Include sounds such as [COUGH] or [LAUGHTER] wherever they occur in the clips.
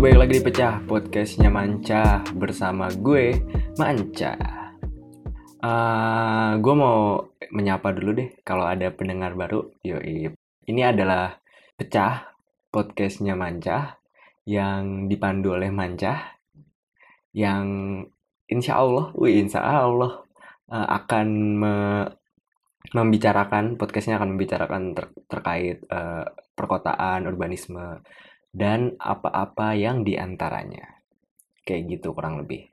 Balik lagi di Pecah, podcastnya Manca bersama gue, Manca. Uh, gue mau menyapa dulu deh kalau ada pendengar baru. Yo, ini adalah Pecah, podcastnya Manca yang dipandu oleh Manca, yang insya Allah, wih insya Allah uh, akan me membicarakan podcastnya akan membicarakan ter terkait uh, perkotaan, urbanisme, dan apa-apa yang di antaranya. Kayak gitu kurang lebih.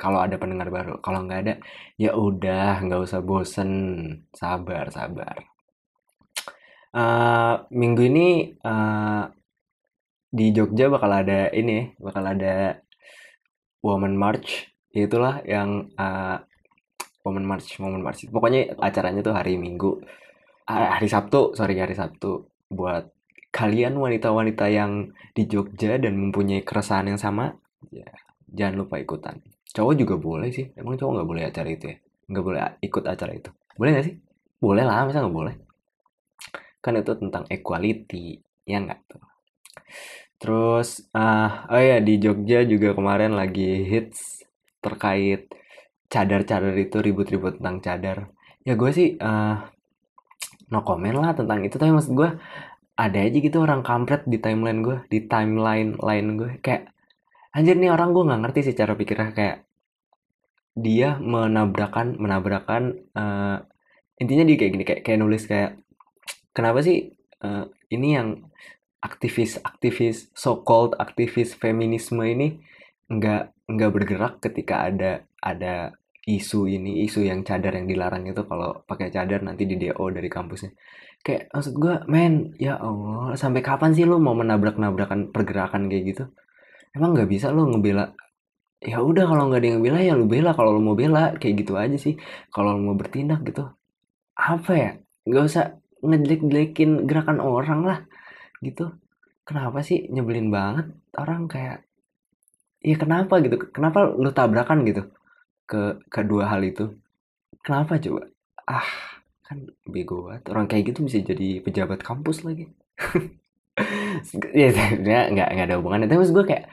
Kalau ada pendengar baru, kalau nggak ada, ya udah nggak usah bosen, sabar sabar. Uh, minggu ini uh, di Jogja bakal ada ini, bakal ada Woman March, itulah yang uh, Woman March, Woman March. Pokoknya acaranya tuh hari Minggu, hari Sabtu, sorry hari Sabtu buat kalian wanita-wanita yang di Jogja dan mempunyai keresahan yang sama, ya jangan lupa ikutan. Cowok juga boleh sih. Emang cowok nggak boleh acara itu ya? Nggak boleh ikut acara itu. Boleh nggak sih? Boleh lah, masa nggak boleh? Kan itu tentang equality, ya nggak tuh? Terus, uh, oh ya di Jogja juga kemarin lagi hits terkait cadar-cadar itu ribut-ribut tentang cadar. Ya gue sih uh, no comment lah tentang itu tapi maksud gue ada aja gitu orang kampret di timeline gue di timeline lain gue kayak anjir nih orang gue nggak ngerti sih cara pikirnya. Kayak dia menabrakan menabrakan uh, intinya dia kayak gini kayak kayak nulis kayak kenapa sih uh, ini yang aktivis aktivis so called aktivis feminisme ini nggak nggak bergerak ketika ada ada isu ini isu yang cadar yang dilarang itu kalau pakai cadar nanti di DO dari kampusnya kayak maksud gue men ya Allah sampai kapan sih lu mau menabrak-nabrakan pergerakan kayak gitu? Emang nggak bisa lu ngebela ya udah kalau nggak ada yang bela ya lu bela. Kalau lu mau bela kayak gitu aja sih. Kalau lu mau bertindak gitu. Apa ya? Nggak usah ngejelek-jelekin gerakan orang lah gitu. Kenapa sih nyebelin banget orang kayak ya kenapa? gitu. Kenapa lu tabrakan? gitu. Ke kedua hal itu. Kenapa coba? Ah kan bego banget. Orang kayak gitu bisa jadi pejabat kampus lagi. [LAUGHS] Ya sebenarnya nggak nggak ada hubungannya. Tapi gue kayak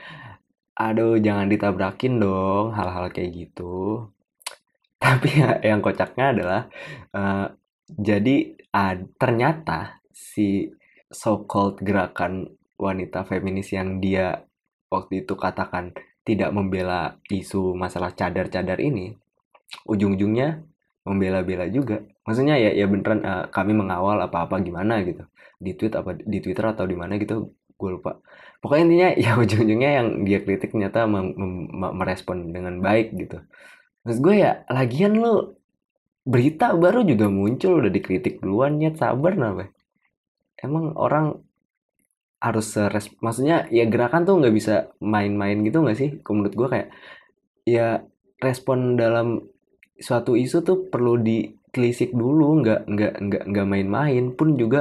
aduh jangan ditabrakin dong hal-hal kayak gitu. [LAUGHS] Tapi ya, yang kocaknya adalah uh, jadi uh, ternyata si so called gerakan wanita feminis yang dia waktu itu katakan tidak membela isu masalah cadar-cadar ini ujung-ujungnya membela-bela juga maksudnya ya ya beneran uh, kami mengawal apa-apa gimana gitu. Di tweet apa di twitter atau di mana gitu gue lupa. Pokoknya intinya [LAUGHS] ya ujung-ujungnya yang dia kritik ternyata merespon dengan baik gitu. Maksud gue ya lagian lo berita baru juga muncul udah dikritik duluan ya sabar napa emang orang harus res maksudnya ya gerakan tuh nggak bisa main-main gitu nggak sih? Menurut gue kayak ya respon dalam suatu isu tuh perlu ditelisik dulu nggak nggak nggak nggak main-main. Pun juga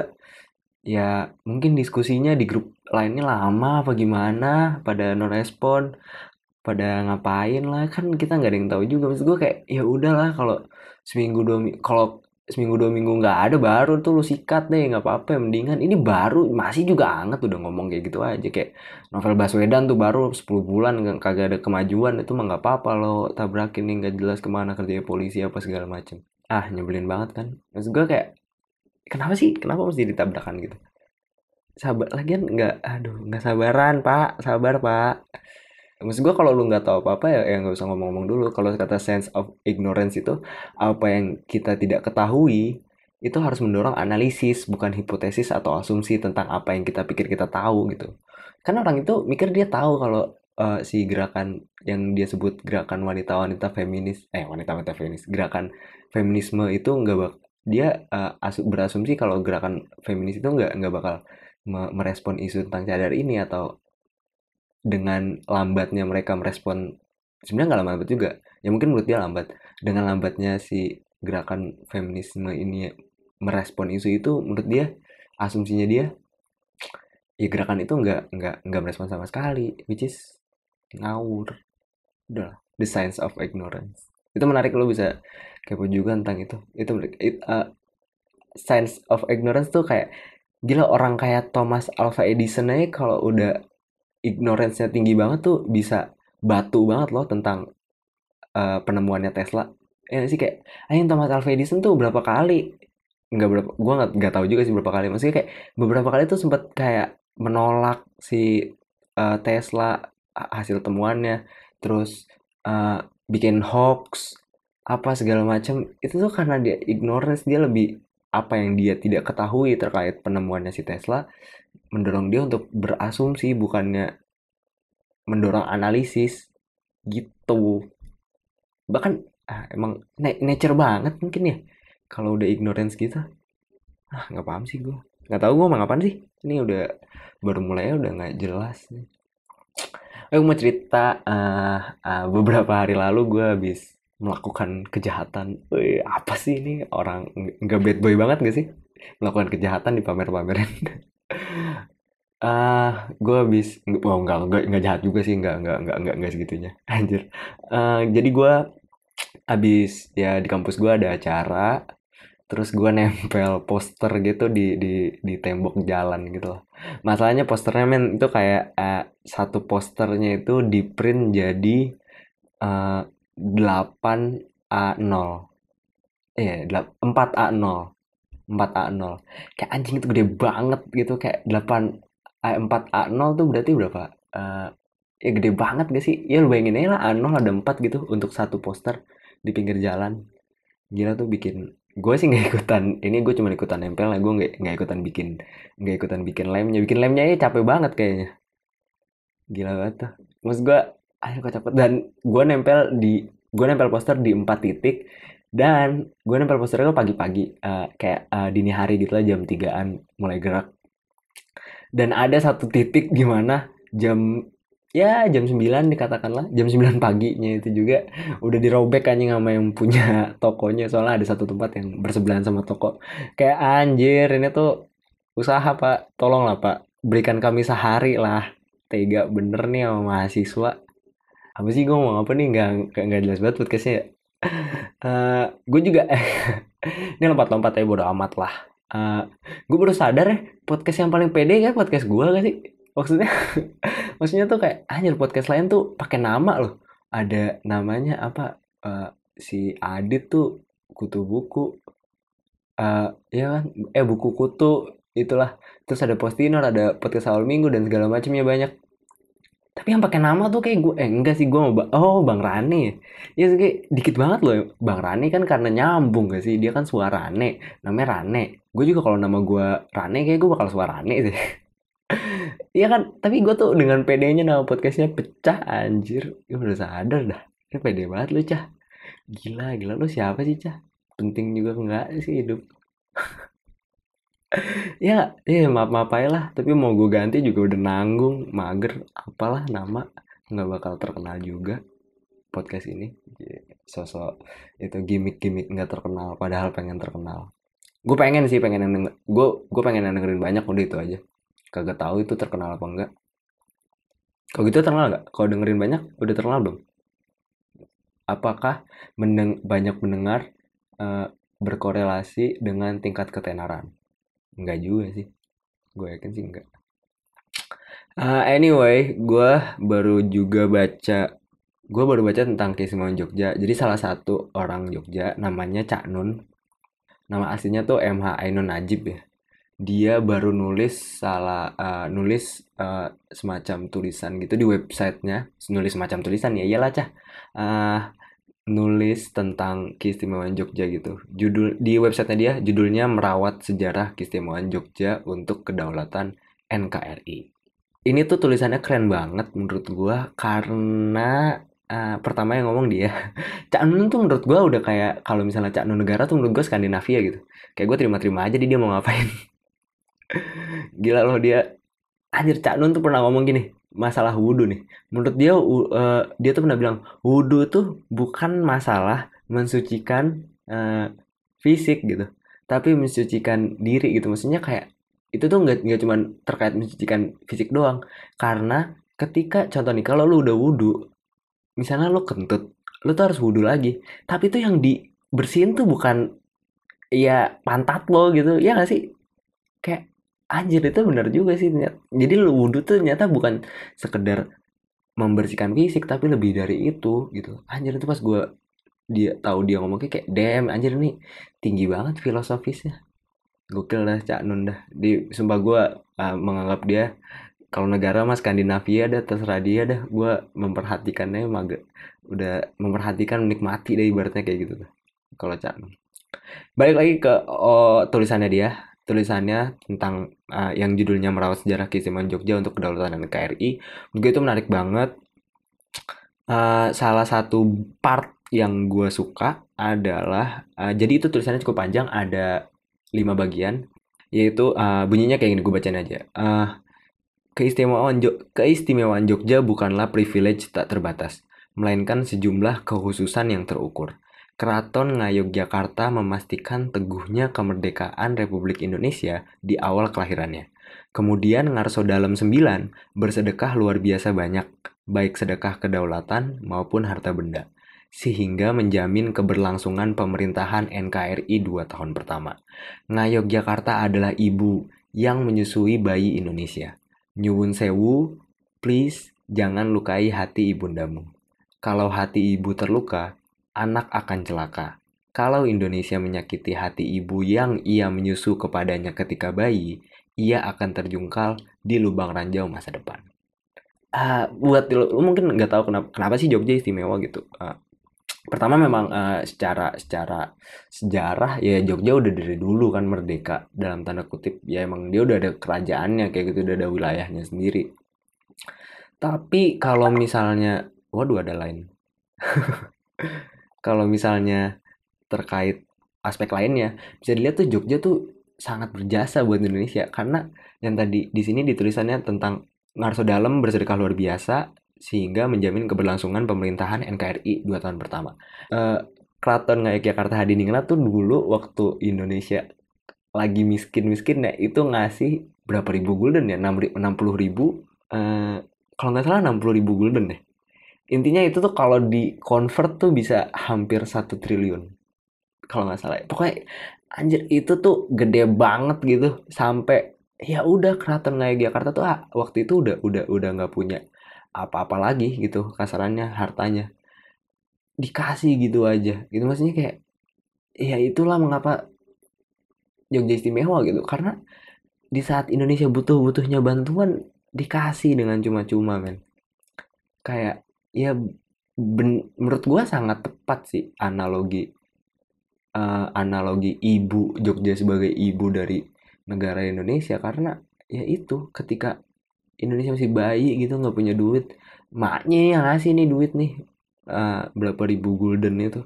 ya mungkin diskusinya di grup lainnya lama apa gimana pada non respon pada ngapain lah. Kan kita nggak ada yang tahu juga. Maksud gue kayak ya udahlah kalau seminggu dua kalau seminggu dua minggu nggak ada baru tuh lu sikat deh nggak apa-apa mendingan. Ini baru masih juga anget udah ngomong kayak gitu aja. Kayak novel Baswedan tuh baru 10 bulan kagak ada kemajuan. Itu mah nggak apa-apa lo tabrakin nih nggak jelas ke mana kerja polisi apa segala macem ah nyebelin banget kan. Maksud gue kayak kenapa sih? Kenapa mesti ditabrakan gitu? Sabar lagian nggak aduh nggak sabaran pak. Sabar pak. Maksud gue kalau lu nggak tahu apa-apa ya, ya nggak usah ngomong-ngomong dulu. Kalau kata sense of ignorance itu apa yang kita tidak ketahui itu harus mendorong analisis bukan hipotesis atau asumsi tentang apa yang kita pikir kita tahu gitu. Karena orang itu mikir dia tahu kalau uh, si gerakan yang dia sebut gerakan wanita-wanita feminis, eh wanita-wanita feminis, gerakan feminisme itu nggak bak dia uh, asu berasumsi kalau gerakan feminis itu nggak nggak bakal merespon isu tentang cadar ini atau dengan lambatnya mereka merespon sebenarnya nggak lambat juga. Ya mungkin menurut dia lambat. Dengan lambatnya si gerakan feminisme ini merespon isu itu menurut dia asumsinya dia ya gerakan itu nggak nggak nggak merespon sama sekali which is ngawur. Udah the science of ignorance. Itu menarik lo bisa kepo juga tentang itu. Itu it, uh, science of ignorance tuh kayak gila orang kayak Thomas Alva Edison aja kalau udah ignorance-nya tinggi banget tuh bisa batu banget loh tentang uh, penemuannya Tesla. Ya sih? Kayak ayo Thomas Alva Edison tuh berapa kali? Nggak berapa gue nggak nggak tahu juga sih berapa kali. Maksudnya kayak beberapa kali tuh sempat kayak menolak si uh, Tesla hasil temuannya. Terus uh, bikin hoax apa segala macam itu tuh karena dia ignorance dia lebih apa yang dia tidak ketahui terkait penemuannya si Tesla mendorong dia untuk berasumsi bukannya mendorong analisis. Gitu. Bahkan ah, emang nature banget mungkin ya kalau udah ignorance gitu. Ah nggak paham sih gue nggak tahu gue mau ngapain sih. Ini udah baru mulai udah nggak jelas nih aku mau cerita uh, uh, beberapa hari lalu gue habis melakukan kejahatan. Wih, apa sih ini? Orang nggak bad boy banget gak sih? Melakukan kejahatan di pamer-pameran ah [LAUGHS] uh, gue habis oh, nggak nggak nggak jahat juga sih nggak nggak nggak nggak nggak segitunya. [LAUGHS] Anjir. Uh, jadi gue habis ya di kampus gue ada acara terus gue nempel poster gitu di di di tembok jalan gitu loh. Masalahnya posternya men itu kayak uh, satu posternya itu di print jadi uh, 8A0 eh 4A0 4A0 kayak anjing itu gede banget gitu kayak 8 4A0 tuh berarti berapa? Uh, ya gede banget gak sih? Ya lu bayangin aja lah A0 ada 4 gitu untuk satu poster di pinggir jalan. Gila tuh bikin gue sih nggak ikutan ini gue cuma ikutan nempel lah gue nggak nggak ikutan bikin nggak ikutan bikin lemnya bikin lemnya ya capek banget kayaknya. Gila banget tuh. Maksud gue ayo kok cepet dan gue nempel di gue nempel poster di empat titik. Dan gue nempel posternya pagi-pagi uh, kayak uh, dini hari gitu lah jam tigaan mulai gerak. Dan ada satu titik di mana jam ya jam 9 dikatakanlah. Jam 9 paginya itu juga udah dirobek anjing sama yang punya [LAUGHS] tokonya. Soalnya ada satu tempat yang bersebelahan sama toko. Kayak anjir ini tuh usaha pak. Tolong lah pak. Berikan kami sehari lah. Tega bener nih sama mahasiswa. Apa sih gue mau apa nih? Nggak nggak jelas banget podcastnya ya. [LAUGHS] Uh, gue juga [LAUGHS] ini lompat-lompat ya bodo amat lah. Uh, gue baru sadar ya podcast yang paling pede kan podcast gue gak sih maksudnya [LAUGHS] maksudnya tuh kayak anjir podcast lain tuh pakai nama loh. Ada namanya apa? Uh, si Adit tuh kutu buku. Uh, ya kan? Eh buku kutu itulah. Terus ada postinor ada podcast awal minggu dan segala macamnya banyak. Tapi yang pakai nama tuh kayak gue eh enggak sih gue mau oh bang Rane ya kayak dikit banget loh. Bang Rane kan karena nyambung gak sih? Dia kan suara Rane namanya Rane. Gue juga kalau nama gue Rane kayak gue bakal suara Rane sih [LAUGHS] Iya kan, tapi gue tuh dengan pedenya nama podcastnya pecah anjir. Gue udah sadar dah. Ini pede banget lu, Cah. Gila, gila lu siapa sih, Cah? Penting juga enggak sih hidup. [LAUGHS] ya, ya maaf maaf aja lah. Tapi mau gue ganti juga udah nanggung, mager, apalah nama nggak bakal terkenal juga podcast ini. Sosok itu gimmick-gimmick nggak terkenal, padahal pengen terkenal. Gue pengen sih pengen gue gue pengen dengerin banyak udah itu aja kagak tahu itu terkenal apa enggak. Kalau gitu terkenal nggak kalau dengerin banyak udah terkenal belum? Apakah mendeng banyak mendengar uh, berkorelasi dengan tingkat ketenaran? Enggak juga sih. Gue yakin sih enggak. Uh, anyway gue baru juga baca gue baru baca tentang keistimewaan Jogja. Jadi salah satu orang Jogja namanya Cak Nun. Nama aslinya tuh MH Ainun Najib ya dia baru nulis salah uh, nulis uh, semacam tulisan gitu di websitenya. Nulis semacam tulisan ya iyalah cah. Uh, nulis tentang keistimewaan Jogja gitu. Judul di websitenya dia judulnya merawat sejarah keistimewaan Jogja untuk kedaulatan NKRI ini tuh tulisannya keren banget menurut gua karena uh, pertama yang ngomong dia. [LAUGHS] Cak Nun tuh menurut gua udah kayak kalau misalnya Cak Nun negara tuh menurut gua Skandinavia gitu. Kayak gue terima-terima aja dia mau ngapain [LAUGHS] Gila loh dia. Anjir Cak Nun tuh pernah ngomong gini masalah wudhu nih. Menurut dia uh, dia tuh pernah bilang wudhu tuh bukan masalah mensucikan uh, fisik gitu tapi mensucikan diri gitu. Maksudnya kayak itu tuh nggak nggak cuma terkait mensucikan fisik doang. Karena ketika contoh nih kalau lu udah wudhu misalnya lu kentut lu tuh harus wudhu lagi. Tapi tuh yang dibersihin tuh bukan ya pantat lo gitu ya gak sih? Kayak anjir itu benar juga sih jadi wudhu tuh ternyata bukan sekedar membersihkan fisik tapi lebih dari itu gitu. Anjir itu pas gue dia tahu dia ngomong kayak DM anjir nih tinggi banget filosofisnya. Gokil dah Cak Nun dah. Di sumpah gue uh, menganggap dia kalau negara mas Skandinavia dah terserah dia dah. Gue memperhatikannya maga udah memperhatikan menikmati deh ibaratnya kayak gitu kalau Cak Nun. Balik lagi ke oh, tulisannya dia tulisannya tentang uh, yang judulnya merawat sejarah keistimewaan Jogja untuk kedaulatan NKRI menurut itu menarik banget. Uh, salah satu part yang gue suka adalah uh, jadi itu tulisannya cukup panjang ada lima bagian yaitu uh, bunyinya kayak gini gue bacain aja. Uh, keistimewaan Jog keistimewaan Jogja bukanlah privilege tak terbatas melainkan sejumlah kekhususan yang terukur Keraton Ngayogyakarta memastikan teguhnya kemerdekaan Republik Indonesia di awal kelahirannya. Kemudian Ngarso Dalam IX bersedekah luar biasa banyak, baik sedekah kedaulatan maupun harta benda, sehingga menjamin keberlangsungan pemerintahan NKRI dua tahun pertama. Ngayogyakarta adalah ibu yang menyusui bayi Indonesia. Nyuwun sewu, please jangan lukai hati ibundamu. Kalau hati ibu terluka, anak akan celaka. Kalau Indonesia menyakiti hati ibu yang ia menyusu kepadanya ketika bayi, ia akan terjungkal di lubang ranjau masa depan. Uh, buat lo, lo mungkin nggak tahu kenapa kenapa sih Jogja istimewa gitu. Uh, pertama memang uh, secara secara sejarah ya Jogja udah dari dulu kan merdeka dalam tanda kutip ya emang dia udah ada kerajaannya kayak gitu udah ada wilayahnya sendiri. Tapi kalau misalnya waduh ada lain. [LAUGHS] kalau misalnya terkait aspek lainnya bisa dilihat tuh Jogja tuh sangat berjasa buat Indonesia. Karena yang tadi di sini ditulisannya tentang Ngarso Dalam bersedekah luar biasa sehingga menjamin keberlangsungan pemerintahan NKRI dua tahun pertama. Uh, Keraton Ngayogyakarta Hadiningrat tuh dulu waktu Indonesia lagi miskin-miskin ya itu ngasih berapa ribu gulden ya? 60 ribu uh, kalau nggak salah 60 ribu gulden deh intinya itu tuh kalau di convert tuh bisa hampir satu triliun kalau nggak salah. Pokoknya anjir itu tuh gede banget gitu. Sampai ya udah keraton Jakarta tuh ah, waktu itu udah udah udah nggak punya apa-apa lagi gitu kasarannya hartanya. Dikasih gitu aja. Gitu maksudnya kayak ya itulah mengapa Jogja istimewa gitu. Karena di saat Indonesia butuh-butuhnya bantuan dikasih dengan cuma-cuma men. Kayak ya ben, menurut gua sangat tepat sih analogi uh, analogi ibu Jogja sebagai ibu dari negara Indonesia. Karena ya itu ketika Indonesia masih bayi gitu nggak punya duit maknya yang ngasih nih duit nih uh, berapa ribu gulden itu.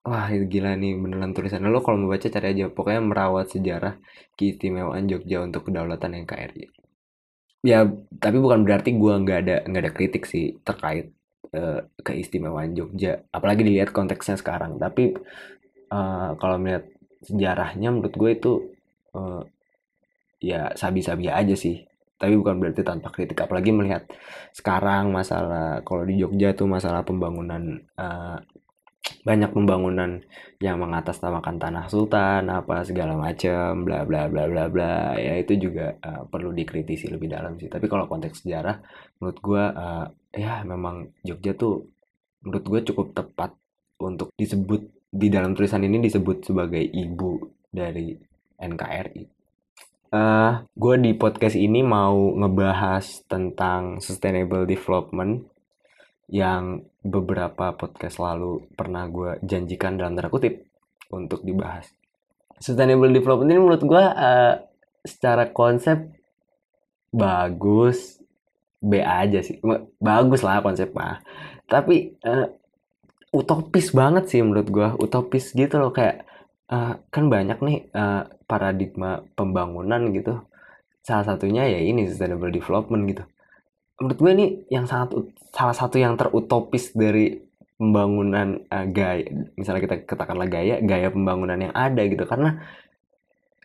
Wah itu gila nih beneran tulisan lo kalau mau baca cari aja. Pokoknya merawat sejarah keistimewaan Jogja untuk kedaulatan NKRI ya tapi bukan berarti gue nggak ada nggak ada kritik sih terkait uh, keistimewaan Jogja. Apalagi dilihat konteksnya sekarang. Tapi uh, kalau melihat sejarahnya menurut gue itu uh, ya sabi-sabi aja sih. Tapi bukan berarti tanpa kritik. Apalagi melihat sekarang masalah kalau di Jogja tuh masalah pembangunan uh, banyak pembangunan yang mengatasnamakan tanah sultan apa segala macam bla bla bla bla bla. Ya itu juga uh, perlu dikritisi lebih dalam sih. Tapi kalau konteks sejarah menurut gue uh, ya memang Jogja tuh menurut gue cukup tepat untuk disebut di dalam tulisan ini disebut sebagai ibu dari NKRI. Uh, eh, gue di podcast ini mau ngebahas tentang sustainable development yang beberapa podcast lalu pernah gue janjikan dalam tanda kutip untuk dibahas. Sustainable development ini menurut gue uh, secara konsep bagus, B aja sih. Bagus lah konsep mah. Tapi uh, utopis banget sih menurut gue. Utopis gitu loh kayak uh, kan banyak nih uh, paradigma pembangunan gitu. Salah satunya ya ini sustainable development gitu menurut gue ini yang sangat salah satu yang terutopis dari pembangunan uh, gaya misalnya kita katakanlah gaya gaya pembangunan yang ada gitu. Karena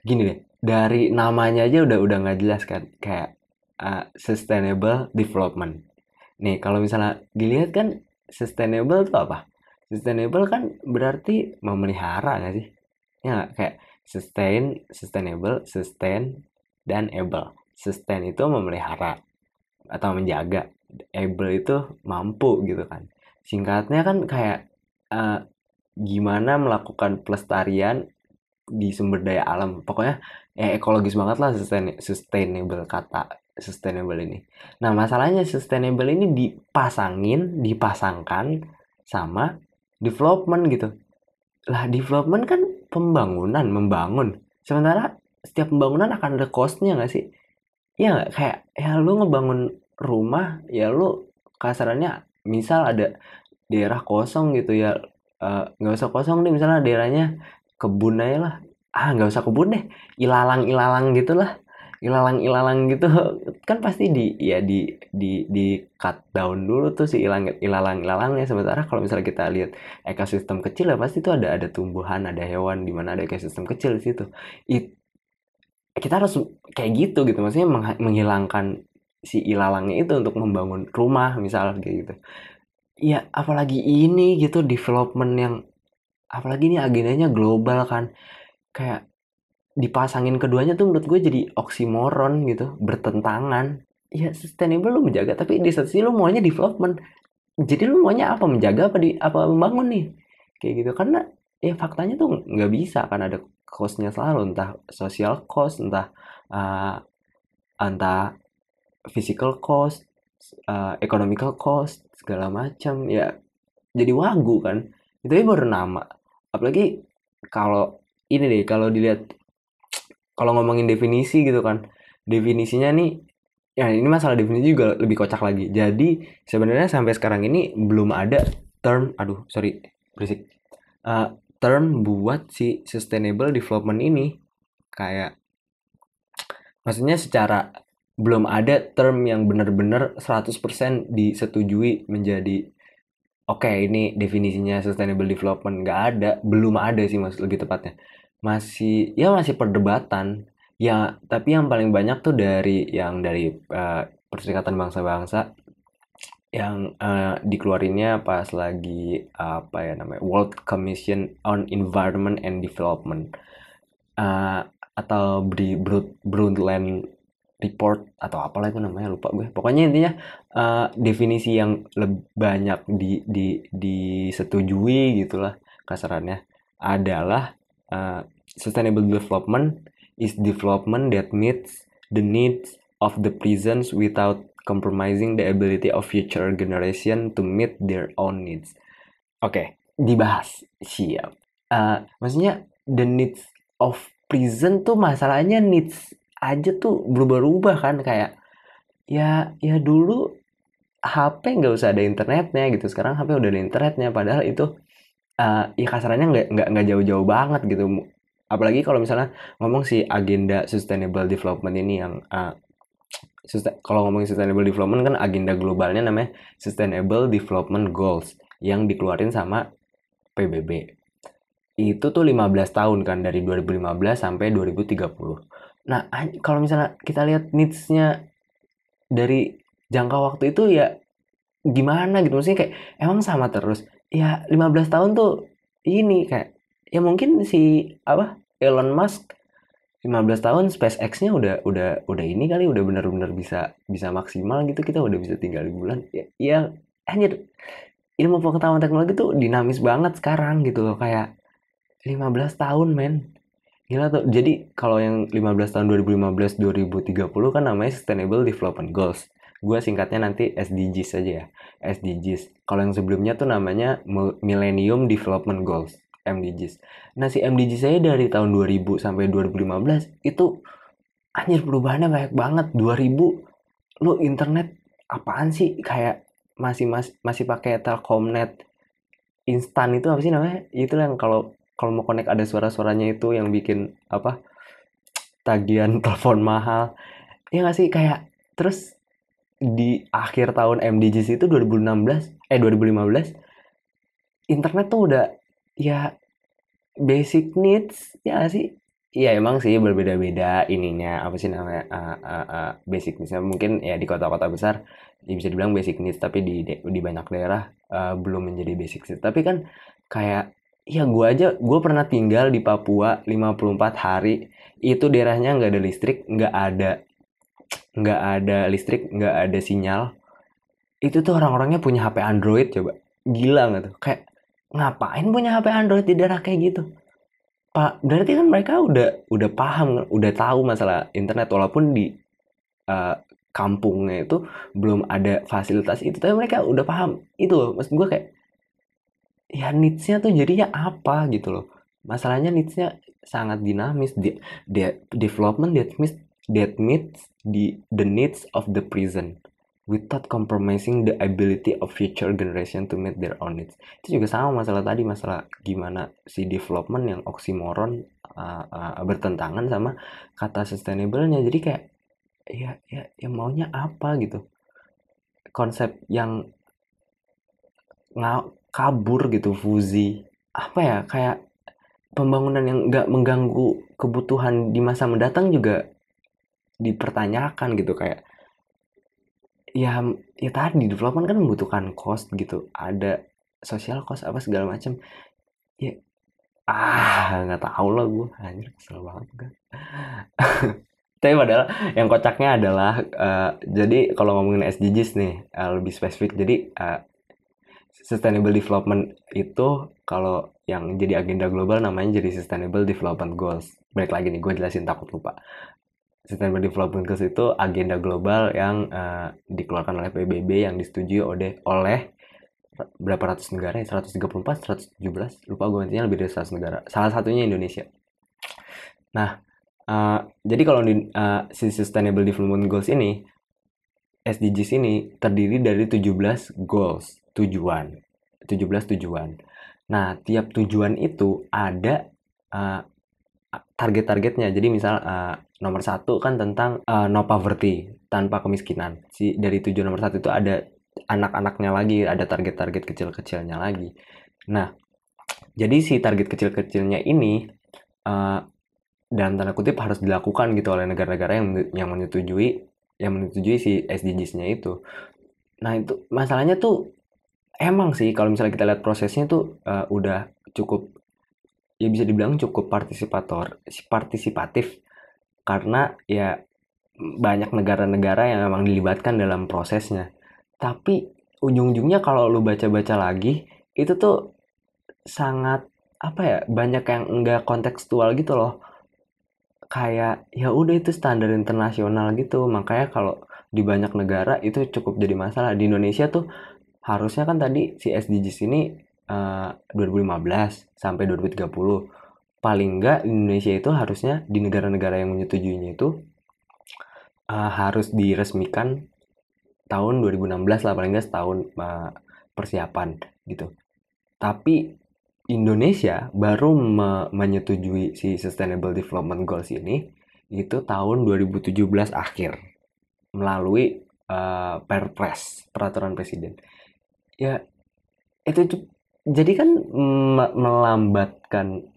gini deh dari namanya aja udah udah nggak jelas kan kayak uh, sustainable development. Nih kalau misalnya dilihat kan sustainable itu apa? Sustainable kan berarti memelihara nggak sih? Ya gak? kayak sustain sustainable sustain dan able. Sustain itu memelihara atau menjaga able itu mampu gitu kan. Singkatnya kan kayak uh, gimana melakukan pelestarian di sumber daya alam. Pokoknya ya ekologis banget lah sustain, sustainable kata sustainable ini. Nah masalahnya sustainable ini dipasangin dipasangkan sama development gitu. Lah development kan pembangunan membangun. Sementara setiap pembangunan akan ada costnya nggak sih ya kayak ya lu ngebangun rumah ya lu kasarannya misal ada daerah kosong gitu ya eh, nggak uh, usah kosong deh misalnya daerahnya kebun aja lah. Ah nggak usah kebun deh ilalang ilalang gitulah ilalang ilalang gitu. [LAUGHS] Kan pasti di ya di di di cut down dulu tuh si ilang ilalang ilalangnya sementara kalau misalnya kita lihat ekosistem kecil ya pasti itu ada ada tumbuhan ada hewan di mana ada ekosistem kecil di situ. It, kita harus kayak gitu gitu. Maksudnya menghilangkan si ilalangnya itu untuk membangun rumah misal kayak gitu. Ya apalagi ini gitu development yang apalagi ini agendanya global kan. Kayak dipasangin keduanya tuh menurut gue jadi oksimoron gitu bertentangan. Ya sustainable lu menjaga tapi di satu sisi lu maunya development. Jadi lu maunya apa? Menjaga apa di apa membangun nih? Kayak gitu. Karena ya faktanya tuh nggak bisa kan ada costnya selalu entah social cost entah uh, entah physical cost uh, economical cost segala macam ya jadi wagu kan. Itu baru nama. Apalagi kalau ini deh kalau dilihat kalau ngomongin definisi gitu kan. Definisinya nih ya ini masalah definisi juga lebih kocak lagi. Jadi sebenarnya sampai sekarang ini belum ada term aduh sorry berisik. Uh, term buat si sustainable development ini. Kayak maksudnya secara belum ada term yang benar-benar 100% disetujui menjadi oke okay, ini definisinya sustainable development. Nggak ada belum ada sih maksud lebih tepatnya. Masih ya masih perdebatan. Ya tapi yang paling banyak tuh dari yang dari uh, Perserikatan Bangsa-Bangsa yang uh, dikeluarinnya pas lagi apa ya namanya World Commission on Environment and Development. Uh, atau Brund Brundtland report atau apalah itu namanya lupa gue. Pokoknya intinya uh, definisi yang lebih banyak di di disetujui gitulah kasarannya adalah uh, sustainable development is development that meets the needs of the present without compromising the ability of future generation to meet their own needs. Oke, okay, dibahas. Siap. Uh, maksudnya the needs of present tuh masalahnya needs aja tuh berubah-ubah kan kayak ya ya dulu HP nggak usah ada internetnya gitu sekarang HP udah ada internetnya padahal itu uh, ya kasarannya nggak nggak nggak jauh-jauh banget gitu apalagi kalau misalnya ngomong si agenda sustainable development ini yang uh, kalau ngomongin sustainable development kan agenda globalnya namanya sustainable development goals yang dikeluarin sama PBB itu tuh 15 tahun kan dari 2015 sampai 2030 nah kalau misalnya kita lihat needs-nya dari jangka waktu itu ya gimana gitu? Maksudnya kayak emang sama terus? Ya 15 tahun tuh ini kayak ya mungkin si apa Elon Musk 15 tahun SpaceX-nya udah udah udah ini kali udah benar-benar bisa bisa maksimal gitu. Kita udah bisa tinggal di bulan. Ya, ya hanya ilmu pengetahuan teknologi tuh dinamis banget sekarang gitu loh. Kayak 15 tahun men. Gila tuh. Jadi kalau yang 15 tahun 2015 2030 kan namanya Sustainable Development Goals. Gue singkatnya nanti SDGs aja ya. SDGs kalau yang sebelumnya tuh namanya Millennium Development Goals MDGs. Nah si MDGs saya dari tahun 2000 sampai 2015 itu anjir perubahannya banyak banget. 2000 lu internet apaan sih kayak masih mas, masih pakai Telkomnet instan itu apa sih namanya? Itu yang kalau kalau mau connect ada suara-suaranya itu yang bikin apa? tagihan [LAUGHS] telepon mahal. Ya nggak sih kayak terus di akhir tahun MDGs itu 2016 eh 2015 internet tuh udah ya basic needs ya sih? Iya emang sih berbeda-beda ininya apa sih namanya uh, uh, uh, basic needs mungkin ya di kota-kota besar ya bisa dibilang basic needs tapi di di banyak daerah uh, belum menjadi basic needs tapi kan kayak ya gue aja gue pernah tinggal di Papua 54 hari itu daerahnya nggak ada listrik nggak ada nggak ada listrik nggak ada sinyal. Itu tuh orang-orangnya punya HP Android coba. Gila nggak tuh? Kayak ngapain punya HP Android di daerah kayak gitu? Pak berarti kan mereka udah udah paham udah tahu masalah internet walaupun di uh, kampungnya itu belum ada fasilitas itu tapi mereka udah paham. Itu loh maksud gue kayak ya needs-nya tuh jadinya apa gitu loh. Masalahnya needs-nya sangat dinamis. Di, development that meets that meets the the needs of the present without compromising the ability of future generation to meet their own needs. Itu juga sama masalah tadi masalah gimana si development yang oksimoron uh, uh, bertentangan sama kata sustainable-nya. Jadi kayak ya ya ya maunya apa gitu? Konsep yang kabur gitu fuzi. Apa ya kayak pembangunan yang nggak mengganggu kebutuhan di masa mendatang juga dipertanyakan gitu kayak ya ya tadi development kan membutuhkan cost gitu. Ada social cost apa segala macam ya ah nggak tahu lah gue hanya kesel banget kan [LAUGHS] tapi padahal yang kocaknya adalah uh, jadi kalau ngomongin SDGs nih uh, lebih spesifik. Jadi uh, sustainable development itu kalau yang jadi agenda global namanya jadi sustainable development goals. Balik lagi nih gue jelasin takut lupa Sustainable Development Goals itu agenda global yang uh, dikeluarkan oleh PBB yang disetujui oleh oleh berapa ratus negara ya? 134 117 lupa gue intinya lebih dari 100 negara. Salah satunya Indonesia. Nah uh, jadi kalau di uh, si Sustainable Development Goals ini SDGs ini terdiri dari 17 goals tujuan. 17 tujuan. Nah tiap tujuan itu ada uh, target-targetnya. Jadi misal uh, nomor satu kan tentang uh, no poverty tanpa kemiskinan. Si dari tujuan nomor satu itu ada anak-anaknya lagi ada target-target kecil-kecilnya lagi. Nah jadi si target kecil-kecilnya ini uh, dalam tanda kutip harus dilakukan gitu oleh negara-negara yang yang menyetujui yang menyetujui si SDGs-nya itu. Nah itu masalahnya tuh emang sih kalau misalnya kita lihat prosesnya tuh uh, udah cukup ya bisa dibilang cukup partisipator partisipatif karena ya banyak negara-negara yang memang dilibatkan dalam prosesnya. Tapi ujung-ujungnya kalau lu baca-baca lagi itu tuh sangat apa ya banyak yang enggak kontekstual gitu loh. Kayak ya udah itu standar internasional gitu. Makanya kalau di banyak negara itu cukup jadi masalah. Di Indonesia tuh harusnya kan tadi si SDGs ini uh, eh, 2015 sampai 2030 paling enggak Indonesia itu harusnya di negara-negara yang menyetujuinya itu uh, harus diresmikan tahun 2016 lah paling enggak setahun uh, persiapan gitu. Tapi Indonesia baru me menyetujui si Sustainable Development Goals ini itu tahun 2017 akhir melalui uh, Perpres peraturan presiden. Ya itu jadi kan melambatkan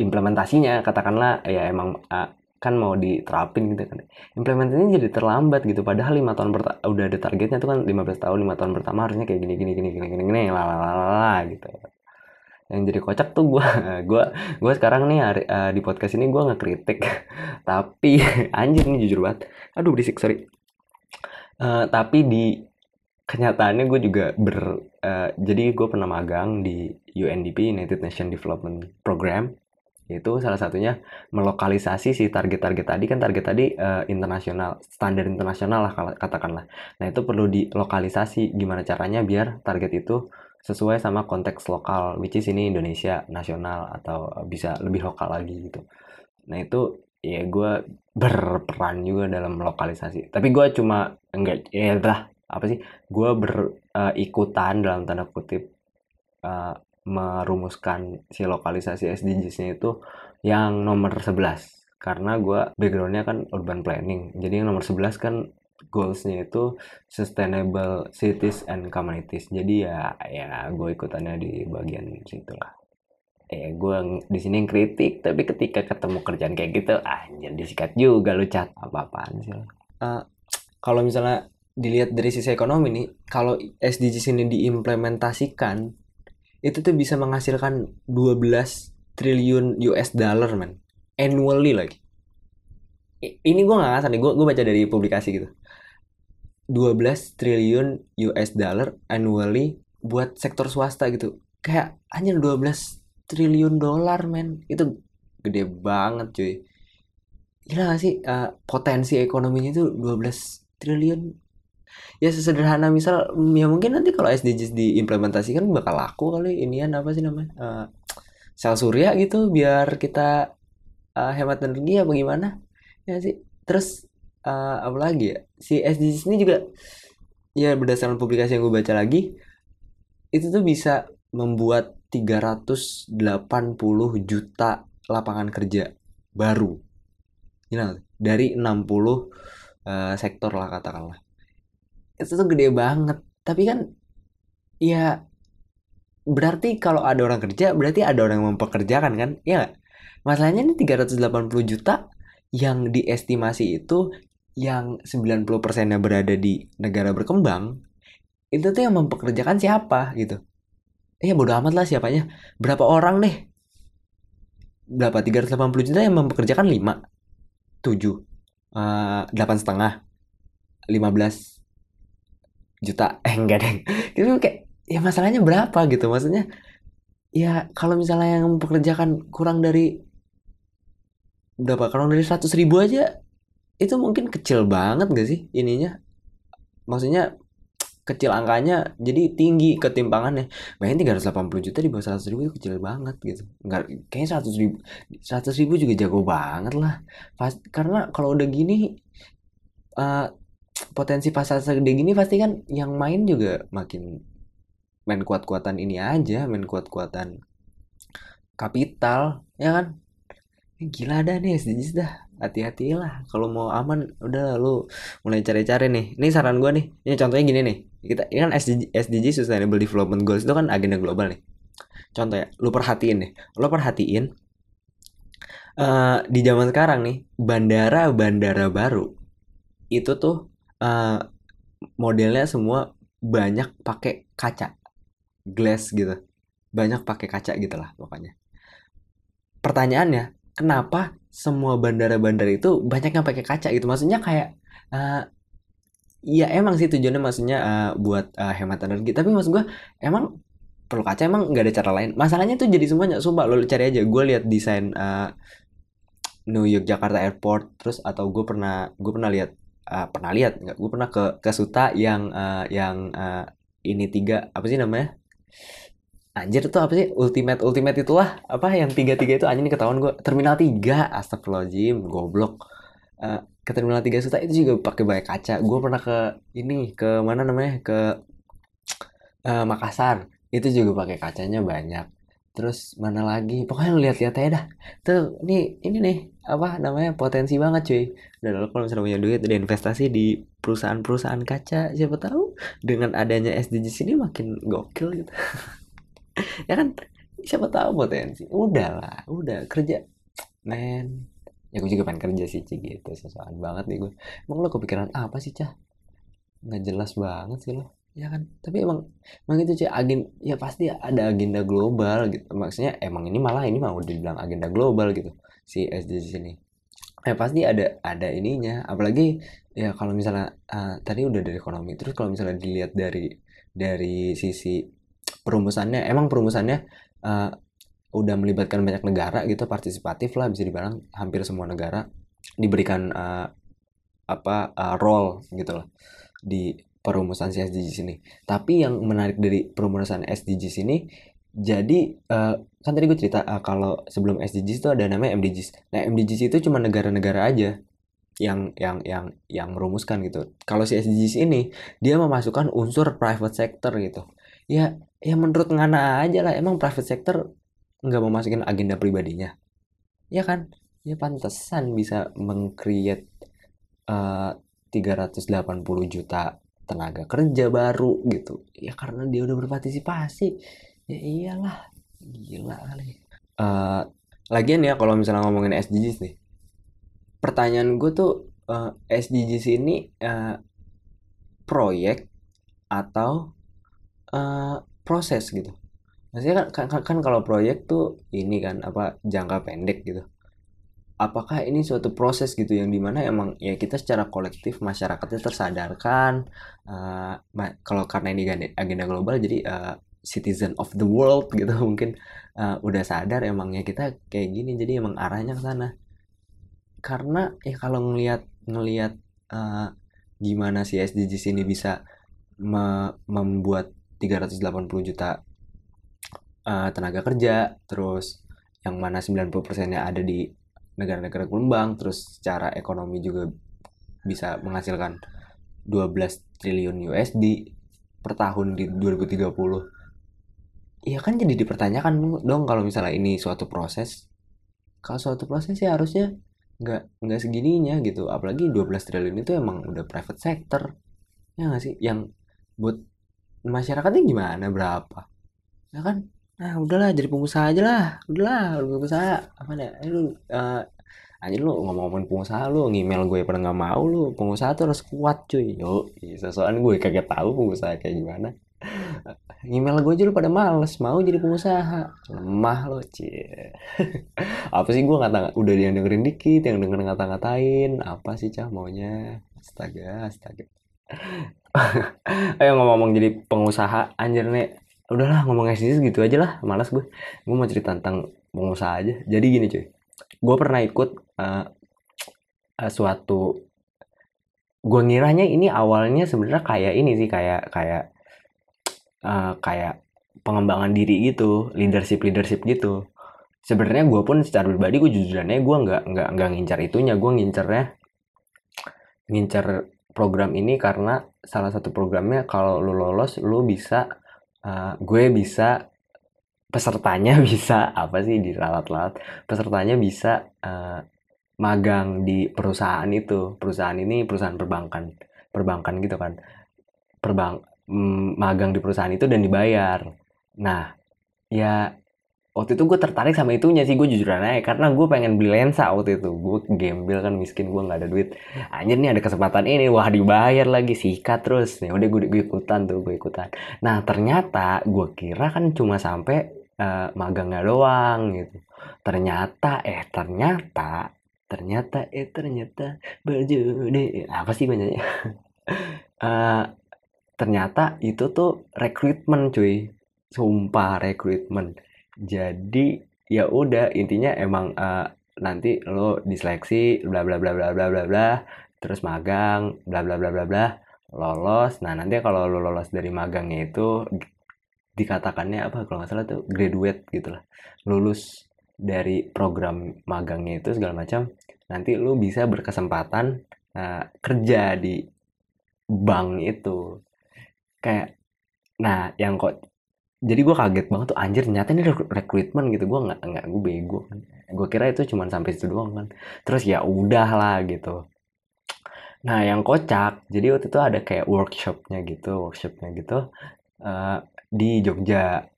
implementasinya katakanlah ya emang uh, kan mau diterapin gitu kan. Implementasinya jadi terlambat gitu padahal lima tahun udah ada targetnya tuh kan 15 tahun lima tahun pertama harusnya kayak gini gini gini gini gini gini lalalala gitu. Yang jadi kocak tuh gue [LAUGHS] gue gue sekarang nih hari, uh, di podcast ini gue ngekritik. [LAUGHS] Tapi [LAUGHS] anjir nih jujur banget. Aduh berisik sorry. Uh, tapi di kenyataannya gue juga ber uh, jadi gue pernah magang di UNDP United Nations Development Program itu salah satunya melokalisasi si target-target tadi. Kan target tadi uh, internasional standar internasional lah katakanlah. Nah itu perlu dilokalisasi gimana caranya biar target itu sesuai sama konteks lokal which is ini Indonesia nasional atau bisa lebih lokal lagi gitu. Nah itu ya gue berperan juga dalam lokalisasi. Tapi gue cuma enggak ya lah apa sih? Gue berikutan uh, dalam tanda kutip uh, merumuskan si lokalisasi SDGs-nya itu yang nomor 11 karena gue backgroundnya kan urban planning. Jadi yang nomor 11 kan goalsnya itu sustainable cities and communities. Jadi ya ya gue ikutannya di bagian situ lah eh gue di sini kritik tapi ketika ketemu kerjaan kayak gitu ah jadi disikat juga lu cat. Apa apaan sih uh, kalau misalnya dilihat dari sisi ekonomi nih kalau SDGs ini diimplementasikan itu tuh bisa menghasilkan 12 triliun US dollar man annually lagi ini gue gak ngasal nih gue baca dari publikasi gitu. 12 triliun US dollar annually buat sektor swasta gitu. Kayak hanya 12 triliun dolar men. Itu gede banget cuy. Gila gak sih uh, potensi ekonominya itu 12 triliun ya sesederhana misal ya mungkin nanti kalau SDGs diimplementasikan bakal laku kali inian apa sih namanya uh, sel surya gitu biar kita uh, hemat energi apa gimana ya sih. Terus uh, apa lagi ya si SDGs ini juga ya berdasarkan publikasi yang gue baca lagi itu tuh bisa membuat 380 juta lapangan kerja baru. Know, dari 60 uh, sektor lah katakanlah itu tuh gede banget. Tapi kan ya berarti kalau ada orang kerja berarti ada orang yang mempekerjakan kan? Ya gak? masalahnya ini 380 juta yang diestimasi itu yang 90 persennya berada di negara berkembang itu tuh yang mempekerjakan siapa gitu? Ya bodo amat lah siapanya. Berapa orang deh? Berapa? 380 juta yang mempekerjakan 5 7 delapan setengah? 15 juta [LAUGHS] eh enggak deh itu kayak ya masalahnya berapa gitu maksudnya ya kalau misalnya yang mempekerjakan kurang dari berapa kurang dari 100 ribu aja itu mungkin kecil banget gak sih ininya? Maksudnya kecil angkanya jadi tinggi ketimpangannya. Bayangin 380 juta di bawah 100 ribu itu kecil banget gitu. Nggak kayaknya 100 ribu 100 ribu juga jago banget lah. Pas, karena kalau udah gini uh, potensi pasar segede gini pasti kan yang main juga makin main kuat-kuatan ini aja main kuat-kuatan kapital ya kan? Gila dah nih SDGs dah. Hati-hatilah kalau mau aman udah lu mulai cari-cari nih. Ini saran gue nih. Ini contohnya gini nih. Kita ini kan SDG, SDG Sustainable Development Goals itu kan agenda global nih. Contoh ya lu perhatiin nih. Lu perhatiin uh, di zaman sekarang nih bandara-bandara baru itu tuh uh, modelnya semua banyak pakai kaca glass gitu. Banyak pakai kaca gitu lah pokoknya. Pertanyaannya kenapa semua bandara-bandara itu banyak yang pakai kaca gitu? Maksudnya kayak uh, ya emang sih tujuannya maksudnya uh, buat uh, hemat energi. Tapi maksud gue emang perlu kaca emang nggak ada cara lain? Masalahnya tuh jadi semuanya sumpah lo cari aja. Gue lihat desain uh, New York Jakarta Airport terus atau gue pernah gue pernah lihat uh, pernah lihat nggak gue pernah ke ke Suta yang uh, yang uh, ini tiga apa sih namanya? Anjir itu apa sih? Ultimate Ultimate itulah apa yang tiga tiga itu anjing ketahuan gue Terminal tiga Astagfirullahaladzim Goblok. Uh, Ke Terminal tiga Suta itu juga pakai banyak kaca. Gue pernah ke ini ke mana namanya? Ke uh, Makassar. Itu juga pakai kacanya banyak. Terus mana lagi? Pokoknya lihat-lihat aja dah. Tuh, ini ini nih apa namanya? Potensi banget cuy. Dan kalau misalnya punya duit dan investasi di perusahaan-perusahaan kaca, siapa tahu dengan adanya SDGs ini makin gokil gitu. [LAUGHS] ya kan? Siapa tahu potensi. Udah lah udah. Kerja. Men. Ya gue juga pengen kerja sih cik gitu. Sesuatu banget nih gue emang lo kepikiran apa sih cah? Nggak jelas banget sih lo. Ya kan? Tapi emang emang itu cah agen ya pasti ada agenda global gitu. Maksudnya emang ini malah ini mau dibilang agenda global gitu si SDGs ini eh pasti ada ada ininya apalagi ya kalau misalnya uh, tadi udah dari ekonomi terus kalau misalnya dilihat dari dari sisi perumusannya emang perumusannya uh, udah melibatkan banyak negara gitu partisipatif lah bisa dibilang hampir semua negara diberikan uh, apa uh, role gitu loh di perumusan si SDGs ini. Tapi yang menarik dari perumusan SDGs ini jadi uh, kan tadi gue cerita uh, kalau sebelum SDGs itu ada namanya MDGs. Nah MDGs itu cuma negara-negara aja yang yang yang yang merumuskan gitu. Kalau si SDGs ini dia memasukkan unsur private sector gitu. Ya ya menurut ngana aja lah emang private sector nggak mau agenda pribadinya ya kan ya pantesan bisa mengcreate uh, 380 juta tenaga kerja baru gitu ya karena dia udah berpartisipasi ya iyalah gila kali. Uh, lagian ya kalau misalnya ngomongin SDGs nih pertanyaan gue tuh uh, SDGs ini uh, proyek atau uh, proses gitu? Maksudnya kan, kan, kan, kan kalau proyek tuh ini kan apa jangka pendek gitu. Apakah ini suatu proses gitu yang di mana emang ya kita secara kolektif masyarakatnya tersadarkan uh, kalau karena ini agenda global jadi uh, citizen of the world [LAUGHS] gitu mungkin uh, udah sadar emangnya kita kayak gini jadi emang arahnya ke sana. Karena ya kalau ngelihat ngelihat uh, gimana si SDGs ini bisa me membuat 380 juta uh, tenaga kerja terus yang mana 90 persennya ada di negara-negara berkembang terus secara ekonomi juga bisa menghasilkan 12 triliun USD per tahun di 2030 Iya kan jadi dipertanyakan dong kalau misalnya ini suatu proses. Kalau suatu proses ya harusnya nggak nggak segininya gitu. Apalagi 12 triliun itu emang udah private sector. Ya nggak sih? Yang buat masyarakatnya gimana? Berapa? Ya kan? Nah udahlah jadi pengusaha aja lah. Udahlah lu pengusaha. Apa deh lu uh, anjir lu ngomong-ngomong pengusaha lu ngemail gue pada nggak mau lu. Pengusaha tuh harus kuat cuy. Yo soalnya gue kagak tahu pengusaha kayak gimana email gue aja lu pada males mau jadi pengusaha. Lemah lo cie. [LAUGHS] Apa sih gue ngata udah yang dengerin dikit yang denger ngata-ngatain. Apa sih cah maunya? Astaga astaga. [LAUGHS] Ayo ngomong-ngomong jadi pengusaha anjir nih udahlah ngomong SDGs gitu aja lah malas gue gue mau cerita tentang pengusaha aja. Jadi gini cuy. Gue pernah ikut uh, uh, suatu gue ngiranya ini awalnya sebenarnya kayak ini sih kayak kayak uh, kayak pengembangan diri gitu leadership leadership gitu. Sebenarnya gue pun secara pribadi gue jujurannya gue nggak nggak nggak ngincar itunya. Gue ngincernya ngincar program ini karena salah satu programnya kalau lu lolos lu bisa uh, gue bisa pesertanya [LAUGHS] bisa apa sih diralat-lalat pesertanya bisa uh, magang di perusahaan itu. Perusahaan ini perusahaan perbankan perbankan gitu kan. Perbang mm, magang di perusahaan itu dan dibayar. Nah ya waktu itu gue tertarik sama itunya sih gue jujur aja karena gue pengen beli lensa waktu itu. Gue gembel kan miskin gue nggak ada duit. Anjir nih ada kesempatan ini wah dibayar lagi sikat terus. Nih udah gue, ikutan tuh gue ikutan. Nah ternyata gue kira kan cuma sampai uh, magangnya doang gitu. Ternyata eh ternyata ternyata eh ternyata baju deh apa sih banyak uh, [LAUGHS] ternyata itu tuh rekrutmen cuy sumpah rekrutmen jadi ya udah intinya emang uh, nanti lo diseleksi bla bla bla bla bla bla bla terus magang bla bla bla bla bla lolos nah nanti kalau lo lolos dari magangnya itu dikatakannya apa kalau nggak salah tuh graduate gitu lah lulus dari program magangnya itu segala macam nanti lo bisa berkesempatan uh, kerja di bank itu kayak nah yang kok jadi gue kaget banget tuh anjir ternyata ini rekrutmen gitu gue nggak nggak gue bego kan. Gue kira itu cuma sampai situ doang kan. Terus ya udah lah gitu. Nah yang kocak jadi waktu itu ada kayak workshopnya gitu workshopnya gitu uh, di Jogja.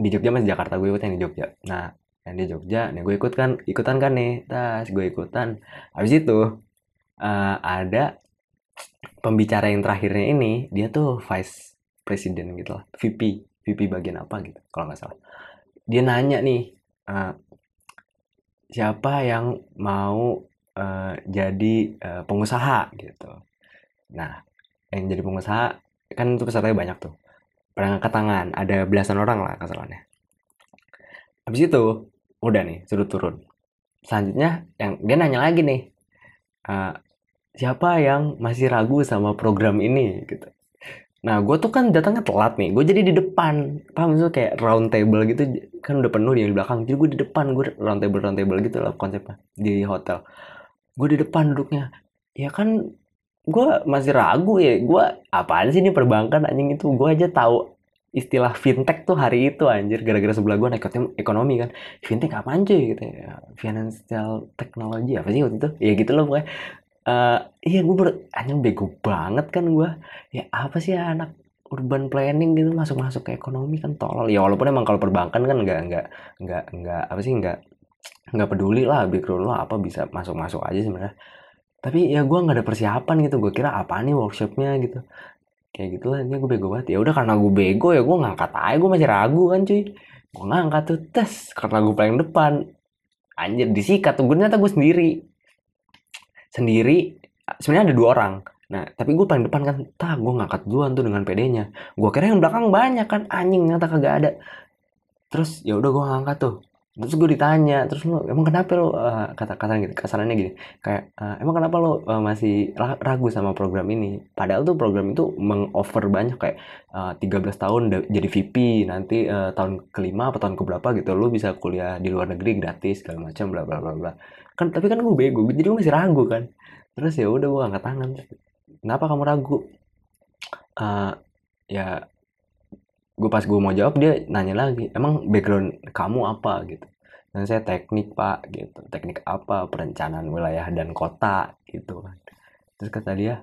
Di Jogja masih Jakarta gue ikut yang di Jogja. Nah yang di Jogja nih gue ikut kan ikutan kan nih tas gue ikutan. Habis itu uh, ada pembicara yang terakhirnya ini dia tuh vice president gitu lah. VP VP bagian apa gitu kalau nggak salah. Dia nanya nih uh, siapa yang mau uh, jadi uh, pengusaha? Gitu. Nah yang jadi pengusaha kan itu pesertanya banyak tuh. Pada angkat tangan ada belasan orang lah kesalahannya habis itu udah nih suruh turun selanjutnya yang dia nanya lagi nih uh, siapa yang masih ragu sama program ini gitu Nah, gue tuh kan datangnya telat nih. Gue jadi di depan. Paham itu kayak round table gitu kan udah penuh di belakang. Jadi gue di depan, gue round table round table gitu lah konsepnya di hotel. Gue di depan duduknya. Ya kan gue masih ragu ya. Gue apaan sih ini perbankan anjing itu. Gue aja tahu istilah fintech tuh hari itu anjir gara-gara sebelah gue naik ekonomi kan fintech apaan cuy gitu ya financial technology apa sih waktu itu ya gitu loh pokoknya uh, iya gue ber anjing bego banget kan gue ya apa sih anak urban planning gitu masuk masuk ke ekonomi kan tolol. Ya walaupun emang kalau perbankan kan nggak nggak nggak nggak apa sih nggak nggak peduli lah background lo apa bisa masuk masuk aja sebenarnya. Tapi ya gue nggak ada persiapan gitu. Gue kira apa nih workshopnya gitu. Kayak gitu lah ini gue bego banget. Ya udah karena gue bego ya gue ngangkat aja gue masih ragu kan cuy. Gue ngangkat tuh tes karena gue paling depan. Anjir disikat tuh gue ternyata gue sendiri sendiri sebenarnya ada dua orang. Nah tapi gue paling depan kan tak gue ngangkat duluan tuh dengan pedenya gue kira yang belakang banyak kan anjing ternyata kagak ada. Terus ya udah gue ngangkat tuh. Terus gue ditanya terus lu emang kenapa lo uh, kata kata gitu kasarannya gini kayak uh, emang kenapa lo uh, masih ragu sama program ini? Padahal tuh program itu mengoffer banyak kayak uh, 13 tahun jadi VP nanti uh, tahun kelima atau tahun keberapa gitu lo bisa kuliah di luar negeri gratis segala macam bla bla bla bla kan tapi kan gue bego jadi gue masih ragu kan. Terus ya udah gue angkat tangan. Kenapa kamu ragu? Uh, ya gue pas gue mau jawab dia nanya lagi emang background kamu apa? Gitu. Dan saya teknik pak gitu. Teknik apa? Perencanaan wilayah dan kota gitu kan. Terus kata dia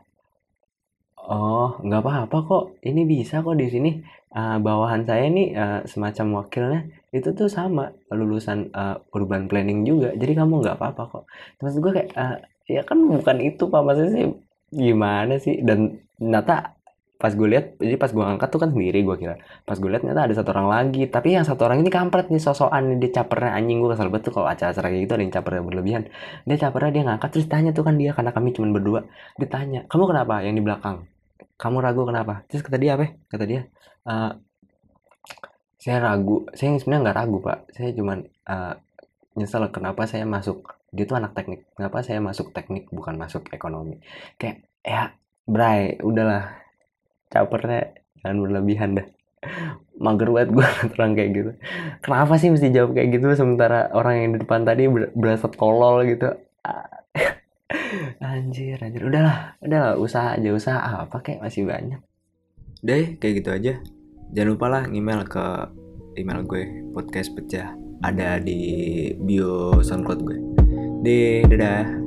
oh nggak apa-apa kok. Ini bisa kok di sini. Uh, bawahan saya nih uh, semacam wakilnya itu tuh sama lulusan uh, urban planning juga. Jadi kamu nggak apa-apa kok. Terus gue kayak uh, ya kan bukan itu pak. Maksudnya sih gimana sih? Dan ternyata pas gue lihat jadi pas gue angkat tuh kan sendiri gue kira. Pas gue lihat ternyata ada satu orang lagi. Tapi yang satu orang ini kampret nih sosokan dia capernya anjing. Gue kesel banget tuh kalau acara-acara kayak gitu ada yang capernya berlebihan. Dia capernya dia ngangkat terus tanya tuh kan dia karena kami cuma berdua. Dia tanya kamu kenapa? Yang di belakang? Kamu ragu kenapa? Terus kata dia apa? Kata dia uh, saya ragu. Saya sebenarnya nggak ragu pak. Saya cuma uh, nyesel kenapa saya masuk. Dia tuh anak teknik. Kenapa saya masuk teknik bukan masuk ekonomi? Kayak ya Bray udahlah. Capernya jangan berlebihan dah. [LAUGHS] Mager banget gue [LAUGHS] terang kayak gitu. Kenapa sih mesti jawab kayak gitu sementara orang yang di depan tadi berasa tolol gitu? [LAUGHS] Anjir anjir. Udahlah udahlah. Usaha aja usaha apa kayak masih banyak. Deh kayak gitu aja jangan lupa lah email ke email gue podcast pecah ada di bio soundcloud gue. Deh dadah